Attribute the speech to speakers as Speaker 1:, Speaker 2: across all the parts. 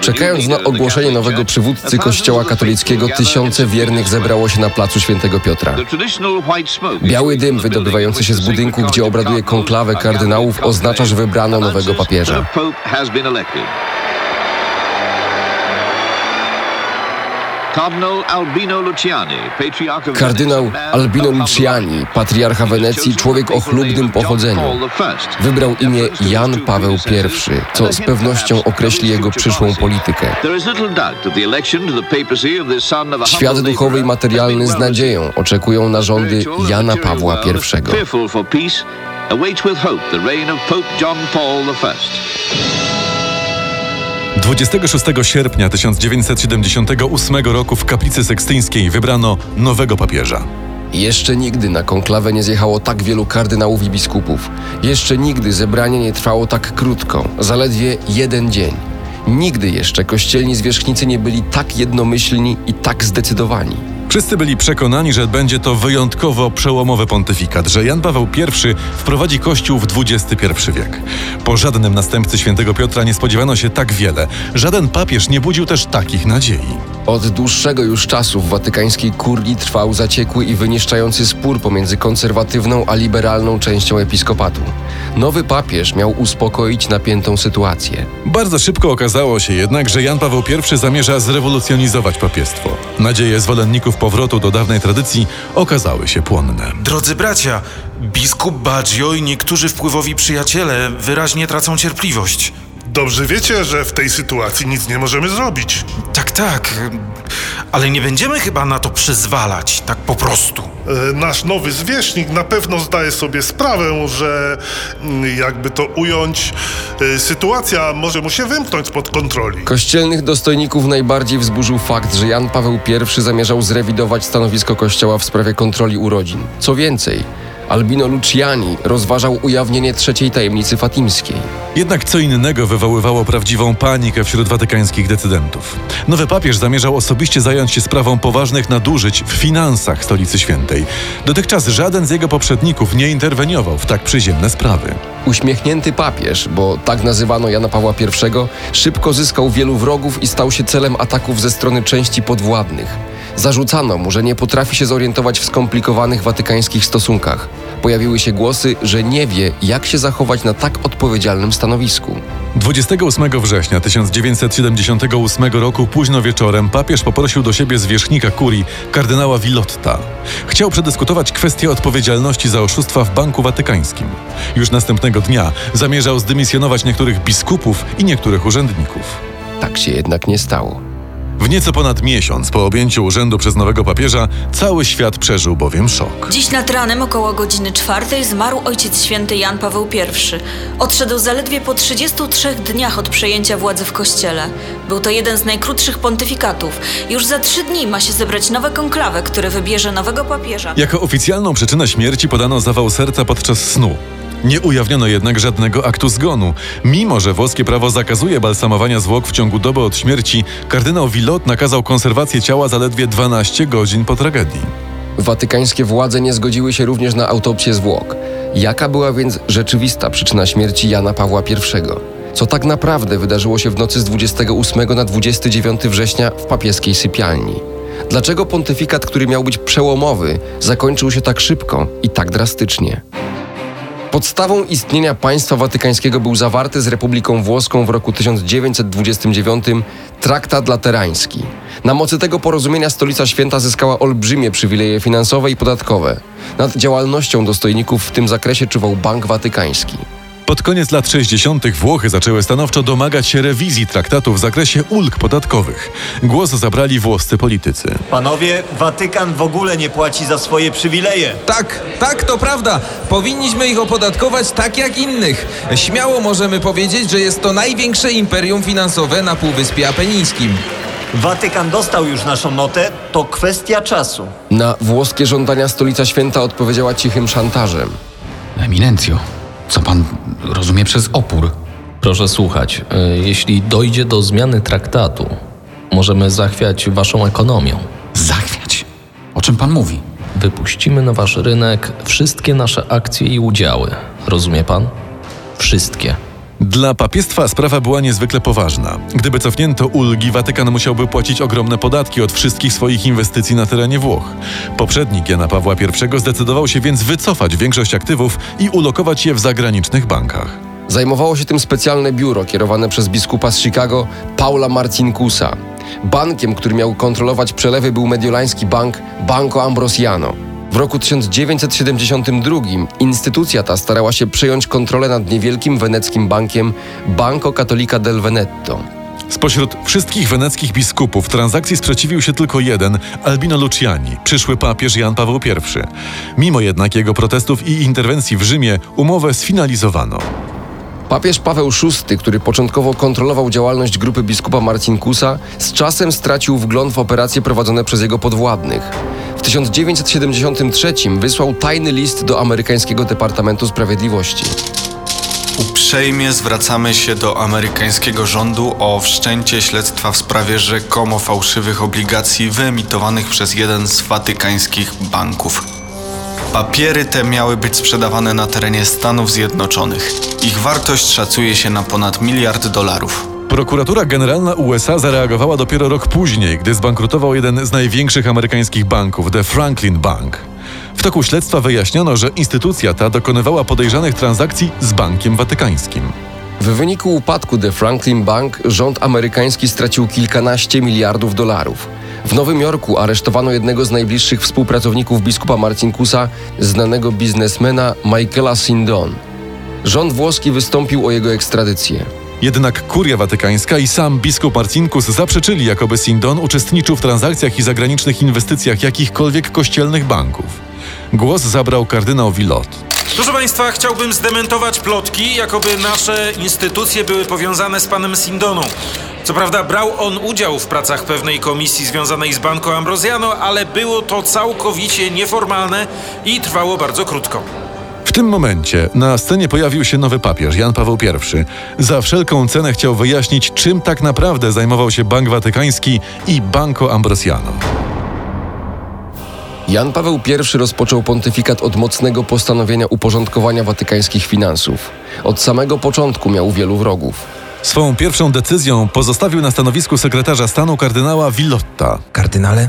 Speaker 1: Czekając na ogłoszenie nowego przywódcy Kościoła katolickiego, tysiące wiernych zebrało się na placu Świętego Piotra. Biały dym wydobywający się z budynku, gdzie obraduje konklawę kardynałów, oznacza, że wybrano nowego papieża. Kardynał Albino Luciani, patriarcha Wenecji, człowiek o chlubnym pochodzeniu. Wybrał imię Jan Paweł I, co z pewnością określi jego przyszłą politykę. Świat duchowy i materialny z nadzieją oczekują na rządy Jana Pawła I.
Speaker 2: 26 sierpnia 1978 roku w kaplicy sekstyńskiej wybrano nowego papieża.
Speaker 1: Jeszcze nigdy na konklawę nie zjechało tak wielu kardynałów i biskupów. Jeszcze nigdy zebranie nie trwało tak krótko, zaledwie jeden dzień. Nigdy jeszcze kościelni zwierzchnicy nie byli tak jednomyślni i tak zdecydowani.
Speaker 2: Wszyscy byli przekonani, że będzie to wyjątkowo przełomowy pontyfikat, że Jan Paweł I wprowadzi Kościół w XXI wiek. Po żadnym następcy świętego Piotra nie spodziewano się tak wiele. Żaden papież nie budził też takich nadziei.
Speaker 1: Od dłuższego już czasu w watykańskiej kurii trwał zaciekły i wyniszczający spór pomiędzy konserwatywną a liberalną częścią episkopatu. Nowy papież miał uspokoić napiętą sytuację.
Speaker 2: Bardzo szybko okazało się jednak, że Jan Paweł I zamierza zrewolucjonizować papiestwo. Nadzieje zwolenników powrotu do dawnej tradycji okazały się płonne.
Speaker 3: Drodzy bracia, biskup Baggio i niektórzy wpływowi przyjaciele wyraźnie tracą cierpliwość.
Speaker 4: Dobrze wiecie, że w tej sytuacji nic nie możemy zrobić.
Speaker 3: Tak, tak, ale nie będziemy chyba na to przyzwalać, tak po prostu.
Speaker 4: E, Nasz nowy zwierzchnik na pewno zdaje sobie sprawę, że mm, jakby to ująć, e, sytuacja może mu się wymknąć spod kontroli.
Speaker 1: Kościelnych dostojników najbardziej wzburzył fakt, że Jan Paweł I zamierzał zrewidować stanowisko Kościoła w sprawie kontroli urodzin. Co więcej, Albino Luciani rozważał ujawnienie trzeciej tajemnicy fatimskiej.
Speaker 2: Jednak co innego wywoływało prawdziwą panikę wśród watykańskich decydentów. Nowy papież zamierzał osobiście zająć się sprawą poważnych nadużyć w finansach Stolicy Świętej. Dotychczas żaden z jego poprzedników nie interweniował w tak przyziemne sprawy.
Speaker 1: Uśmiechnięty papież, bo tak nazywano Jana Pawła I, szybko zyskał wielu wrogów i stał się celem ataków ze strony części podwładnych. Zarzucano mu, że nie potrafi się zorientować w skomplikowanych watykańskich stosunkach. Pojawiły się głosy, że nie wie, jak się zachować na tak odpowiedzialnym stanowisku.
Speaker 2: 28 września 1978 roku późno wieczorem papież poprosił do siebie zwierzchnika kurii, kardynała Vilotta. Chciał przedyskutować kwestię odpowiedzialności za oszustwa w Banku Watykańskim. Już następnego dnia zamierzał zdymisjonować niektórych biskupów i niektórych urzędników.
Speaker 1: Tak się jednak nie stało.
Speaker 2: W nieco ponad miesiąc po objęciu urzędu przez nowego papieża cały świat przeżył bowiem szok.
Speaker 5: Dziś nad ranem około godziny czwartej zmarł Ojciec Święty Jan Paweł I. Odszedł zaledwie po 33 dniach od przejęcia władzy w Kościele. Był to jeden z najkrótszych pontyfikatów. Już za trzy dni ma się zebrać nowe konklawę, które wybierze nowego papieża.
Speaker 2: Jako oficjalną przyczynę śmierci podano zawał serca podczas snu. Nie ujawniono jednak żadnego aktu zgonu. Mimo, że włoskie prawo zakazuje balsamowania zwłok w ciągu doby od śmierci, kardynał Villot nakazał konserwację ciała zaledwie 12 godzin po tragedii.
Speaker 1: Watykańskie władze nie zgodziły się również na autopsję zwłok. Jaka była więc rzeczywista przyczyna śmierci Jana Pawła I? Co tak naprawdę wydarzyło się w nocy z 28 na 29 września w papieskiej sypialni? Dlaczego pontyfikat, który miał być przełomowy, zakończył się tak szybko i tak drastycznie? Podstawą istnienia państwa watykańskiego był zawarty z Republiką Włoską w roku 1929 traktat laterański. Na mocy tego porozumienia Stolica Święta zyskała olbrzymie przywileje finansowe i podatkowe. Nad działalnością dostojników w tym zakresie czuwał Bank Watykański.
Speaker 2: Pod koniec lat 60. Włochy zaczęły stanowczo domagać się rewizji traktatu w zakresie ulg podatkowych. Głos zabrali włoscy politycy.
Speaker 6: Panowie, Watykan w ogóle nie płaci za swoje przywileje.
Speaker 7: Tak, tak, to prawda. Powinniśmy ich opodatkować tak jak innych. Śmiało możemy powiedzieć, że jest to największe imperium finansowe na Półwyspie Apenińskim.
Speaker 6: Watykan dostał już naszą notę, to kwestia czasu.
Speaker 1: Na włoskie żądania stolica święta odpowiedziała cichym szantażem.
Speaker 8: Eminencjo, co pan rozumie przez opór?
Speaker 9: Proszę słuchać, y, jeśli dojdzie do zmiany traktatu, możemy zachwiać waszą ekonomią.
Speaker 8: Zachwiać? O czym pan mówi?
Speaker 9: Wypuścimy na wasz rynek wszystkie nasze akcje i udziały. Rozumie pan? Wszystkie.
Speaker 2: Dla papiestwa sprawa była niezwykle poważna. Gdyby cofnięto ulgi, Watykan musiałby płacić ogromne podatki od wszystkich swoich inwestycji na terenie Włoch. Poprzednik Jana Pawła I zdecydował się więc wycofać większość aktywów i ulokować je w zagranicznych bankach.
Speaker 1: Zajmowało się tym specjalne biuro kierowane przez biskupa z Chicago Paula Marcinkusa. Bankiem, który miał kontrolować przelewy był mediolański bank Banco Ambrosiano. W roku 1972 instytucja ta starała się przejąć kontrolę nad niewielkim weneckim bankiem Banco Cattolica del Veneto.
Speaker 2: Spośród wszystkich weneckich biskupów transakcji sprzeciwił się tylko jeden, Albino Luciani, przyszły papież Jan Paweł I. Mimo jednak jego protestów i interwencji w Rzymie umowę sfinalizowano.
Speaker 1: Papież Paweł VI, który początkowo kontrolował działalność grupy biskupa Marcinkusa, z czasem stracił wgląd w operacje prowadzone przez jego podwładnych. W 1973 wysłał tajny list do amerykańskiego Departamentu Sprawiedliwości.
Speaker 10: Uprzejmie zwracamy się do amerykańskiego rządu o wszczęcie śledztwa w sprawie rzekomo fałszywych obligacji wyemitowanych przez jeden z watykańskich banków. Papiery te miały być sprzedawane na terenie Stanów Zjednoczonych. Ich wartość szacuje się na ponad miliard dolarów.
Speaker 2: Prokuratura Generalna USA zareagowała dopiero rok później, gdy zbankrutował jeden z największych amerykańskich banków, The Franklin Bank. W toku śledztwa wyjaśniono, że instytucja ta dokonywała podejrzanych transakcji z Bankiem Watykańskim.
Speaker 1: W wyniku upadku The Franklin Bank rząd amerykański stracił kilkanaście miliardów dolarów. W Nowym Jorku aresztowano jednego z najbliższych współpracowników biskupa Marcinkusa, znanego biznesmena Michaela Sindon. Rząd włoski wystąpił o jego ekstradycję.
Speaker 2: Jednak kuria watykańska i sam biskup Marcinkus zaprzeczyli, jakoby Sindon uczestniczył w transakcjach i zagranicznych inwestycjach jakichkolwiek kościelnych banków. Głos zabrał kardynał Villot.
Speaker 3: Proszę Państwa, chciałbym zdementować plotki, jakoby nasze instytucje były powiązane z panem Sindoną. Co prawda brał on udział w pracach pewnej komisji związanej z Banco Ambrosiano, ale było to całkowicie nieformalne i trwało bardzo krótko.
Speaker 2: W tym momencie na scenie pojawił się nowy papież, Jan Paweł I. Za wszelką cenę chciał wyjaśnić, czym tak naprawdę zajmował się Bank Watykański i Banco Ambrosiano.
Speaker 1: Jan Paweł I rozpoczął pontyfikat od mocnego postanowienia uporządkowania watykańskich finansów. Od samego początku miał wielu wrogów.
Speaker 2: Swą pierwszą decyzją pozostawił na stanowisku sekretarza stanu kardynała Villotta.
Speaker 7: Kardynale,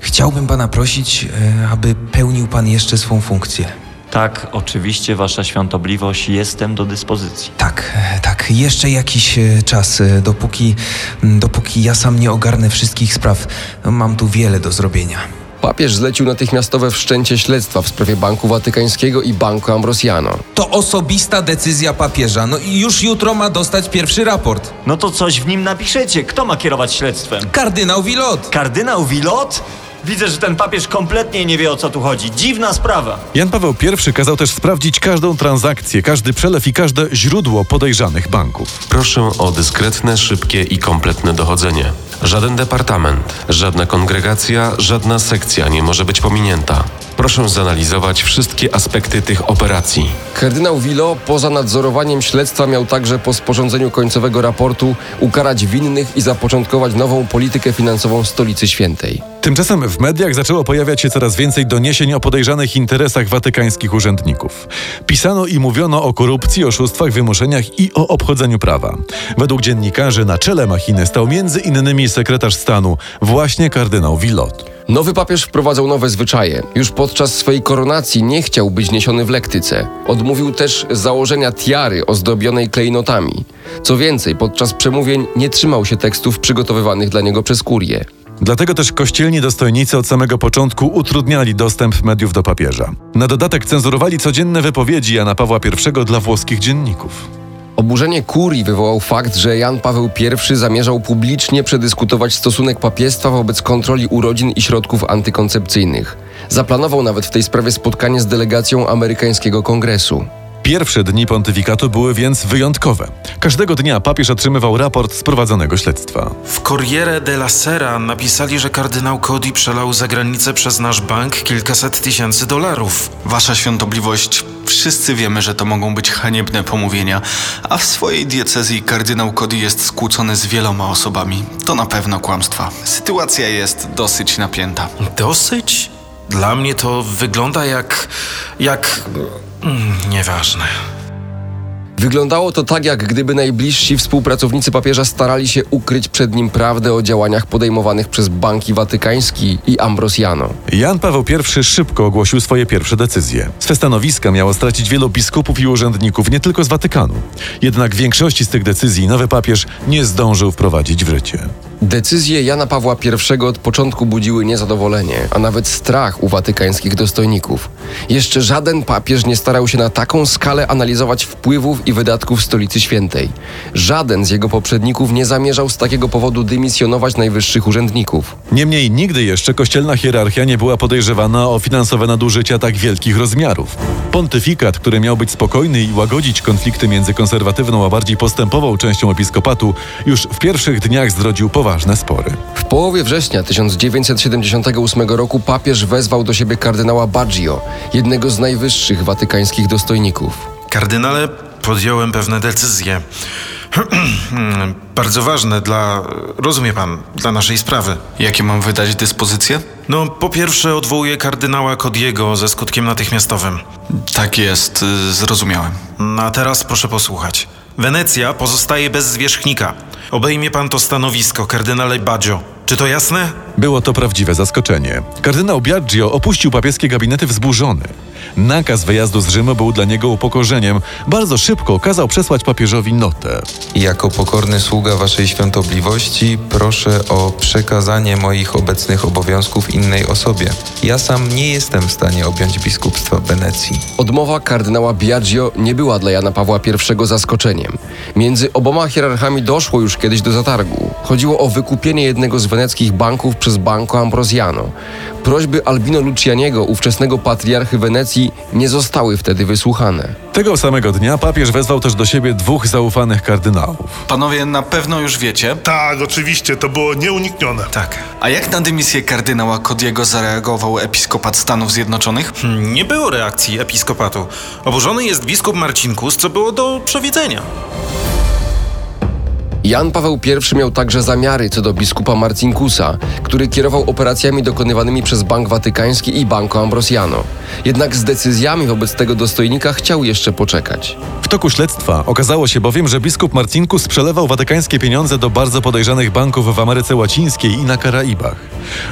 Speaker 7: chciałbym pana prosić, e, aby pełnił pan jeszcze swą funkcję.
Speaker 6: Tak, oczywiście, wasza świątobliwość, jestem do dyspozycji.
Speaker 7: Tak, tak, jeszcze jakiś e, czas, e, dopóki, dopóki ja sam nie ogarnę wszystkich spraw. Mam tu wiele do zrobienia.
Speaker 1: Papież zlecił natychmiastowe wszczęcie śledztwa w sprawie Banku Watykańskiego i Banco Ambrosiano.
Speaker 7: To osobista decyzja papieża. No i już jutro ma dostać pierwszy raport.
Speaker 6: No to coś w nim napiszecie. Kto ma kierować śledztwem?
Speaker 7: Kardynał Willot.
Speaker 6: Kardynał Willot? Widzę, że ten papież kompletnie nie wie o co tu chodzi. Dziwna sprawa.
Speaker 2: Jan Paweł I kazał też sprawdzić każdą transakcję, każdy przelew i każde źródło podejrzanych banków.
Speaker 11: Proszę o dyskretne, szybkie i kompletne dochodzenie. Żaden departament, żadna kongregacja, żadna sekcja nie może być pominięta. Proszę zanalizować wszystkie aspekty tych operacji.
Speaker 1: Kardynał Wilo poza nadzorowaniem śledztwa miał także po sporządzeniu końcowego raportu ukarać winnych i zapoczątkować nową politykę finansową Stolicy Świętej.
Speaker 2: Tymczasem w mediach zaczęło pojawiać się coraz więcej doniesień o podejrzanych interesach watykańskich urzędników. Pisano i mówiono o korupcji, oszustwach, wymuszeniach i o obchodzeniu prawa. Według dziennikarzy na czele machiny stał między innymi sekretarz stanu, właśnie kardynał Villot.
Speaker 1: Nowy papież wprowadzał nowe zwyczaje. Już podczas swojej koronacji nie chciał być niesiony w lektyce. Odmówił też założenia tiary ozdobionej klejnotami. Co więcej, podczas przemówień nie trzymał się tekstów przygotowywanych dla niego przez kurię.
Speaker 2: Dlatego też kościelni dostojnicy od samego początku utrudniali dostęp mediów do papieża. Na dodatek cenzurowali codzienne wypowiedzi Jana Pawła I dla włoskich dzienników.
Speaker 1: Oburzenie kurii wywołał fakt, że Jan Paweł I zamierzał publicznie przedyskutować stosunek papiestwa wobec kontroli urodzin i środków antykoncepcyjnych. Zaplanował nawet w tej sprawie spotkanie z delegacją amerykańskiego kongresu.
Speaker 2: Pierwsze dni pontyfikatu były więc wyjątkowe. Każdego dnia papież otrzymywał raport z prowadzonego śledztwa.
Speaker 3: W Corriere della Sera napisali, że kardynał Cody przelał za granicę przez nasz bank kilkaset tysięcy dolarów.
Speaker 10: Wasza świątobliwość, wszyscy wiemy, że to mogą być haniebne pomówienia, a w swojej diecezji kardynał Cody jest skłócony z wieloma osobami. To na pewno kłamstwa. Sytuacja jest dosyć napięta.
Speaker 3: Dosyć? Dla mnie to wygląda jak. jak. Mm, nieważne.
Speaker 1: Wyglądało to tak, jak gdyby najbliżsi współpracownicy papieża starali się ukryć przed nim prawdę o działaniach podejmowanych przez banki watykański i Ambrosiano.
Speaker 2: Jan Paweł I szybko ogłosił swoje pierwsze decyzje. Swe stanowiska miało stracić wielu biskupów i urzędników nie tylko z Watykanu. Jednak większości z tych decyzji nowy papież nie zdążył wprowadzić w życie.
Speaker 1: Decyzje Jana Pawła I od początku budziły niezadowolenie, a nawet strach u watykańskich dostojników. Jeszcze żaden papież nie starał się na taką skalę analizować wpływów i wydatków stolicy świętej. Żaden z jego poprzedników nie zamierzał z takiego powodu dymisjonować najwyższych urzędników.
Speaker 2: Niemniej nigdy jeszcze kościelna hierarchia nie była podejrzewana o finansowe nadużycia tak wielkich rozmiarów. Pontyfikat, który miał być spokojny i łagodzić konflikty między konserwatywną a bardziej postępową częścią episkopatu, już w pierwszych dniach zrodził poważne spory.
Speaker 1: W połowie września 1978 roku papież wezwał do siebie kardynała Baggio, jednego z najwyższych watykańskich dostojników.
Speaker 3: Kardynale, podjąłem pewne decyzje. Bardzo ważne dla, rozumie pan, dla naszej sprawy.
Speaker 10: Jakie mam wydać dyspozycje?
Speaker 3: No, po pierwsze odwołuję kardynała Kodiego ze skutkiem natychmiastowym.
Speaker 10: Tak jest, y, zrozumiałem.
Speaker 3: A teraz proszę posłuchać. Wenecja pozostaje bez zwierzchnika. Obejmie pan to stanowisko, kardynale Baggio. Czy to jasne?
Speaker 2: Było to prawdziwe zaskoczenie. Kardynał Biagio opuścił papieskie gabinety wzburzony. Nakaz wyjazdu z Rzymu był dla niego upokorzeniem. Bardzo szybko kazał przesłać papieżowi notę.
Speaker 7: Jako pokorny sługa waszej świątobliwości proszę o przekazanie moich obecnych obowiązków innej osobie. Ja sam nie jestem w stanie objąć biskupstwa Wenecji.
Speaker 1: Odmowa kardynała Biagio nie była dla Jana Pawła I zaskoczeniem. Między oboma hierarchami doszło już kiedyś do zatargu. Chodziło o wykupienie jednego z weneckich banków przez Banco Ambrosiano. Prośby Albino Lucianiego, ówczesnego patriarchy Wenecji, nie zostały wtedy wysłuchane.
Speaker 2: Tego samego dnia papież wezwał też do siebie dwóch zaufanych kardynałów.
Speaker 10: Panowie na pewno już wiecie.
Speaker 4: Tak, oczywiście, to było nieuniknione.
Speaker 3: Tak.
Speaker 10: A jak na dymisję kardynała Kodiego zareagował episkopat Stanów Zjednoczonych?
Speaker 3: Hmm, Nie było reakcji episkopatu. Oburzony jest biskup Marcinkus, co było do przewidzenia.
Speaker 1: Jan Paweł I miał także zamiary co do biskupa Marcinkusa, który kierował operacjami dokonywanymi przez Bank Watykański i Banco Ambrosiano. Jednak z decyzjami wobec tego dostojnika chciał jeszcze poczekać.
Speaker 2: W toku śledztwa okazało się bowiem, że biskup Marcinkus przelewał watykańskie pieniądze do bardzo podejrzanych banków w Ameryce Łacińskiej i na Karaibach.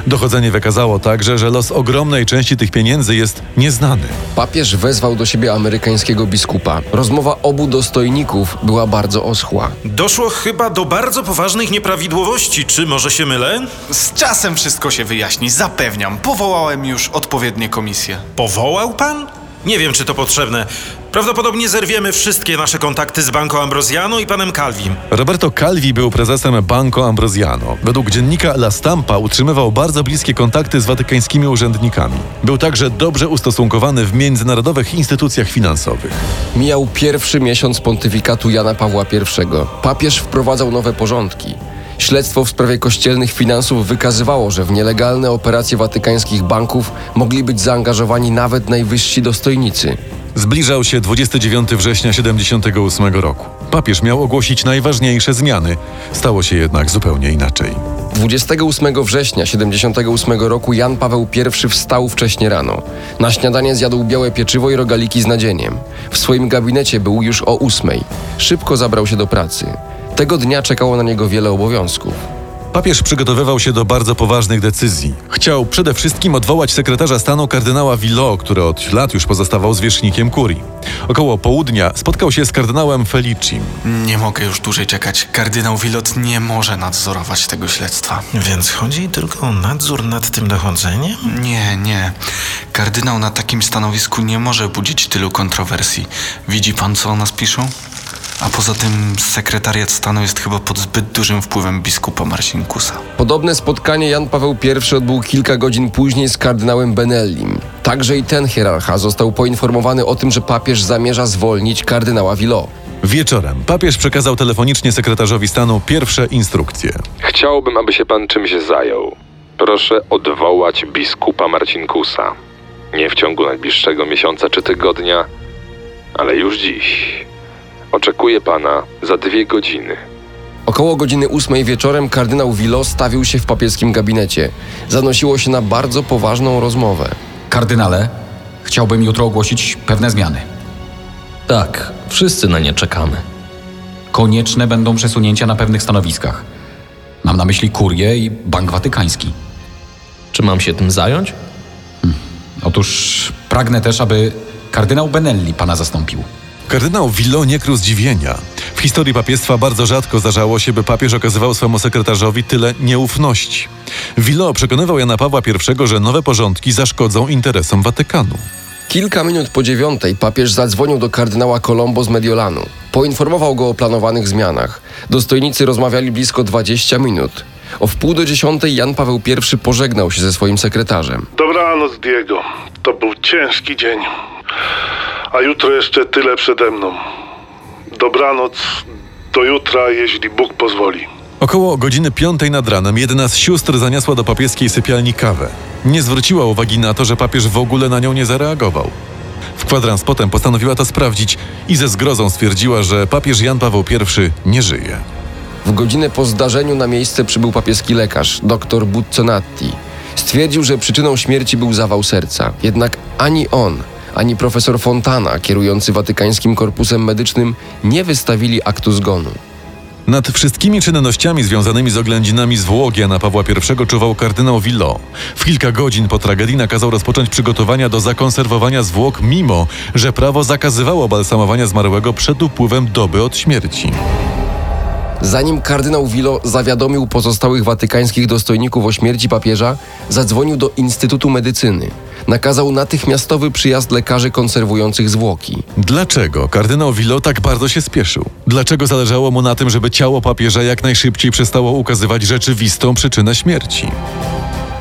Speaker 2: Dochodzenie wykazało także, że los ogromnej części tych pieniędzy jest nieznany.
Speaker 1: Papież wezwał do siebie amerykańskiego biskupa. Rozmowa obu dostojników była bardzo oschła.
Speaker 3: Doszło chyba do bardzo poważnych nieprawidłowości. Czy może się mylę?
Speaker 10: Z czasem wszystko się wyjaśni, zapewniam. Powołałem już odpowiednie komisje.
Speaker 3: Powołał pan? Nie wiem, czy to potrzebne. Prawdopodobnie zerwiemy wszystkie nasze kontakty z Banco Ambrosiano i panem Calvim.
Speaker 2: Roberto Calvi był prezesem Banco Ambrosiano. Według dziennika La Stampa utrzymywał bardzo bliskie kontakty z watykańskimi urzędnikami. Był także dobrze ustosunkowany w międzynarodowych instytucjach finansowych.
Speaker 1: Mijał pierwszy miesiąc pontyfikatu Jana Pawła I. Papież wprowadzał nowe porządki. Śledztwo w sprawie kościelnych finansów wykazywało, że w nielegalne operacje watykańskich banków mogli być zaangażowani nawet najwyżsi dostojnicy.
Speaker 2: Zbliżał się 29 września 78 roku. Papież miał ogłosić najważniejsze zmiany. Stało się jednak zupełnie inaczej.
Speaker 1: 28 września 78 roku Jan Paweł I wstał wcześnie rano. Na śniadanie zjadł białe pieczywo i rogaliki z nadzieniem. W swoim gabinecie był już o ósmej. Szybko zabrał się do pracy. Tego dnia czekało na niego wiele obowiązków.
Speaker 2: Papież przygotowywał się do bardzo poważnych decyzji. Chciał przede wszystkim odwołać sekretarza stanu kardynała Villot, który od lat już pozostawał zwierzchnikiem kurii. Około południa spotkał się z kardynałem Felicim.
Speaker 10: Nie mogę już dłużej czekać. Kardynał Willot nie może nadzorować tego śledztwa.
Speaker 3: Więc chodzi tylko o nadzór nad tym dochodzeniem?
Speaker 10: Nie, nie. Kardynał na takim stanowisku nie może budzić tylu kontrowersji. Widzi pan, co o nas piszą? A poza tym sekretariat stanu jest chyba pod zbyt dużym wpływem biskupa Marcinkusa.
Speaker 1: Podobne spotkanie Jan Paweł I odbył kilka godzin później z kardynałem Benellim. Także i ten hierarcha został poinformowany o tym, że papież zamierza zwolnić kardynała Villot.
Speaker 2: Wieczorem papież przekazał telefonicznie sekretarzowi stanu pierwsze instrukcje.
Speaker 12: Chciałbym, aby się pan czymś zajął. Proszę odwołać biskupa Marcinkusa. Nie w ciągu najbliższego miesiąca czy tygodnia, ale już dziś. Oczekuję pana za dwie godziny.
Speaker 1: Około godziny ósmej wieczorem kardynał Villot stawił się w papieskim gabinecie. Zanosiło się na bardzo poważną rozmowę.
Speaker 8: Kardynale, chciałbym jutro ogłosić pewne zmiany.
Speaker 9: Tak, wszyscy na nie czekamy.
Speaker 8: Konieczne będą przesunięcia na pewnych stanowiskach. Mam na myśli kurię i Bank Watykański.
Speaker 9: Czy mam się tym zająć?
Speaker 8: Otóż pragnę też, aby kardynał Benelli pana zastąpił.
Speaker 2: Kardynał Villot nie krył zdziwienia. W historii papiestwa bardzo rzadko zdarzało się, by papież okazywał swemu sekretarzowi tyle nieufności. Villot przekonywał Jana Pawła I, że nowe porządki zaszkodzą interesom Watykanu.
Speaker 1: Kilka minut po dziewiątej papież zadzwonił do kardynała Colombo z Mediolanu. Poinformował go o planowanych zmianach. Dostojnicy rozmawiali blisko 20 minut. O wpół do dziesiątej Jan Paweł I pożegnał się ze swoim sekretarzem.
Speaker 4: Dobranoc, Diego. To był ciężki dzień. A jutro jeszcze tyle przede mną. Dobranoc. Do jutra, jeśli Bóg pozwoli.
Speaker 2: Około godziny piątej nad ranem jedna z sióstr zaniosła do papieskiej sypialni kawę. Nie zwróciła uwagi na to, że papież w ogóle na nią nie zareagował. W kwadrans potem postanowiła to sprawdzić i ze zgrozą stwierdziła, że papież Jan Paweł I nie żyje.
Speaker 1: W godzinę po zdarzeniu na miejsce przybył papieski lekarz, dr Buzzonatti. Stwierdził, że przyczyną śmierci był zawał serca. Jednak ani on, ani profesor Fontana, kierujący Watykańskim Korpusem Medycznym, nie wystawili aktu zgonu.
Speaker 2: Nad wszystkimi czynnościami związanymi z oględzinami zwłok Jana Pawła I czuwał kardynał Villot. W kilka godzin po tragedii nakazał rozpocząć przygotowania do zakonserwowania zwłok, mimo że prawo zakazywało balsamowania zmarłego przed upływem doby od śmierci.
Speaker 1: Zanim kardynał Villot zawiadomił pozostałych watykańskich dostojników o śmierci papieża, zadzwonił do Instytutu Medycyny. Nakazał natychmiastowy przyjazd lekarzy konserwujących zwłoki.
Speaker 2: Dlaczego kardynał Villot tak bardzo się spieszył? Dlaczego zależało mu na tym, żeby ciało papieża jak najszybciej przestało ukazywać rzeczywistą przyczynę śmierci?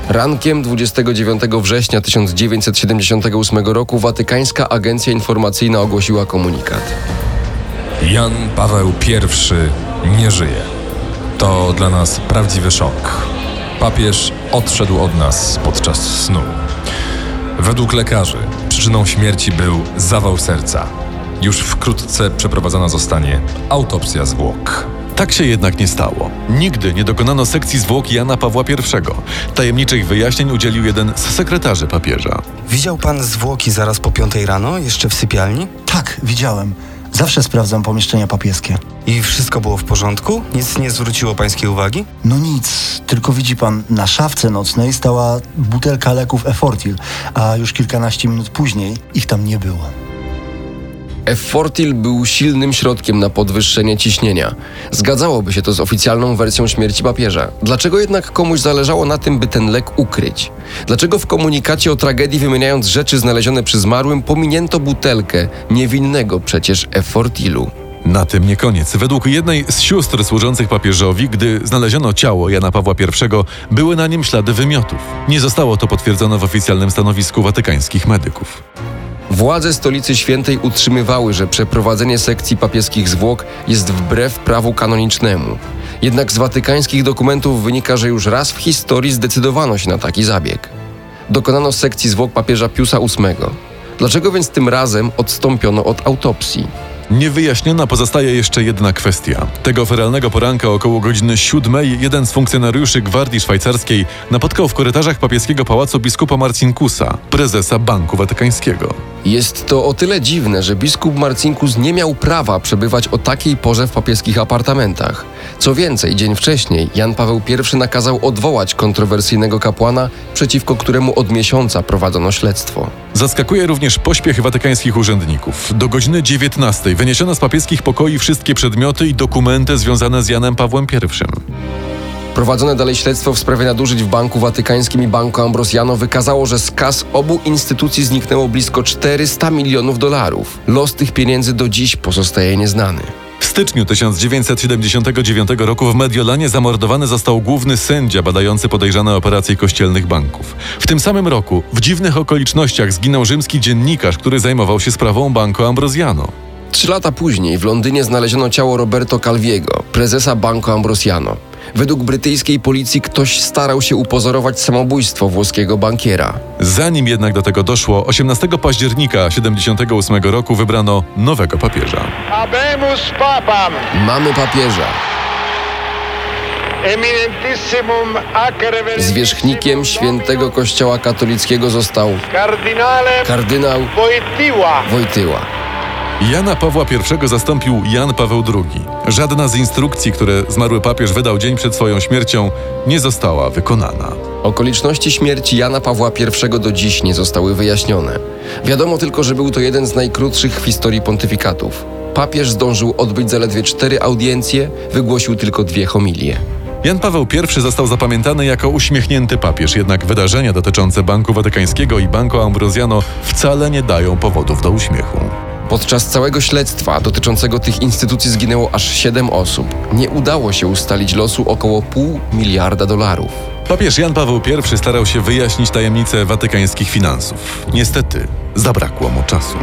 Speaker 1: Rankiem 29 września 1978 roku Watykańska Agencja Informacyjna ogłosiła komunikat.
Speaker 13: Jan Paweł I nie żyje. To dla nas prawdziwy szok. Papież odszedł od nas podczas snu. Według lekarzy przyczyną śmierci był zawał serca. Już wkrótce przeprowadzona zostanie autopsja zwłok.
Speaker 2: Tak się jednak nie stało. Nigdy nie dokonano sekcji zwłok Jana Pawła I. Tajemniczych wyjaśnień udzielił jeden z sekretarzy papieża.
Speaker 14: Widział pan zwłoki zaraz po piątej rano, jeszcze w sypialni?
Speaker 15: Tak, widziałem. Zawsze sprawdzam pomieszczenia papieskie.
Speaker 14: I wszystko było w porządku? Nic nie zwróciło pańskiej uwagi?
Speaker 15: No nic, tylko widzi pan, na szafce nocnej stała butelka leków Efortil, a już kilkanaście minut później ich tam nie było.
Speaker 1: Effortil był silnym środkiem na podwyższenie ciśnienia. Zgadzałoby się to z oficjalną wersją śmierci papieża. Dlaczego jednak komuś zależało na tym, by ten lek ukryć? Dlaczego w komunikacie o tragedii wymieniając rzeczy znalezione przy zmarłym pominięto butelkę niewinnego przecież Effortilu?
Speaker 2: Na tym nie koniec. Według jednej z sióstr służących papieżowi, gdy znaleziono ciało Jana Pawła I, były na nim ślady wymiotów. Nie zostało to potwierdzone w oficjalnym stanowisku watykańskich medyków.
Speaker 1: Władze Stolicy Świętej utrzymywały, że przeprowadzenie sekcji papieskich zwłok jest wbrew prawu kanonicznemu. Jednak z watykańskich dokumentów wynika, że już raz w historii zdecydowano się na taki zabieg. Dokonano sekcji zwłok papieża Piusa VIII. Dlaczego więc tym razem odstąpiono od autopsji?
Speaker 2: Niewyjaśniona pozostaje jeszcze jedna kwestia. Tego feralnego poranka około godziny siódmej jeden z funkcjonariuszy Gwardii Szwajcarskiej napotkał w korytarzach papieskiego pałacu biskupa Marcinkusa, prezesa Banku Watykańskiego.
Speaker 1: Jest to o tyle dziwne, że biskup Marcinkus nie miał prawa przebywać o takiej porze w papieskich apartamentach. Co więcej, dzień wcześniej Jan Paweł I nakazał odwołać kontrowersyjnego kapłana, przeciwko któremu od miesiąca prowadzono śledztwo.
Speaker 2: Zaskakuje również pośpiech watykańskich urzędników. Do godziny 19 wyniesiono z papieskich pokoi wszystkie przedmioty i dokumenty związane z Janem Pawłem I.
Speaker 1: Prowadzone dalej śledztwo w sprawie nadużyć w Banku Watykańskim i Banku Ambrosiano wykazało, że z kas obu instytucji zniknęło blisko 400 milionów dolarów. Los tych pieniędzy do dziś pozostaje nieznany.
Speaker 2: W styczniu 1979 roku w Mediolanie zamordowany został główny sędzia badający podejrzane operacje kościelnych banków. W tym samym roku, w dziwnych okolicznościach, zginął rzymski dziennikarz, który zajmował się sprawą Banco Ambrosiano.
Speaker 1: Trzy lata później w Londynie znaleziono ciało Roberto Calviego, prezesa Banco Ambrosiano. Według brytyjskiej policji ktoś starał się upozorować samobójstwo włoskiego bankiera.
Speaker 2: Zanim jednak do tego doszło, 18 października 78 roku wybrano nowego papieża.
Speaker 16: Habemus papam
Speaker 1: Mamy papieża. Zwierzchnikiem świętego kościoła katolickiego został kardynał
Speaker 16: Wojtyła.
Speaker 1: Wojtyła.
Speaker 2: Jana Pawła I zastąpił Jan Paweł II. Żadna z instrukcji, które zmarły papież wydał dzień przed swoją śmiercią, nie została wykonana.
Speaker 1: Okoliczności śmierci Jana Pawła I do dziś nie zostały wyjaśnione. Wiadomo tylko, że był to jeden z najkrótszych w historii pontyfikatów. Papież zdążył odbyć zaledwie cztery audiencje, wygłosił tylko dwie homilie.
Speaker 2: Jan Paweł I został zapamiętany jako uśmiechnięty papież, jednak wydarzenia dotyczące Banku Watykańskiego i Banco Ambrosiano wcale nie dają powodów do uśmiechu.
Speaker 1: Podczas całego śledztwa dotyczącego tych instytucji zginęło aż 7 osób. Nie udało się ustalić losu około pół miliarda dolarów.
Speaker 2: Papież Jan Paweł I starał się wyjaśnić tajemnice watykańskich finansów. Niestety, zabrakło mu czasu.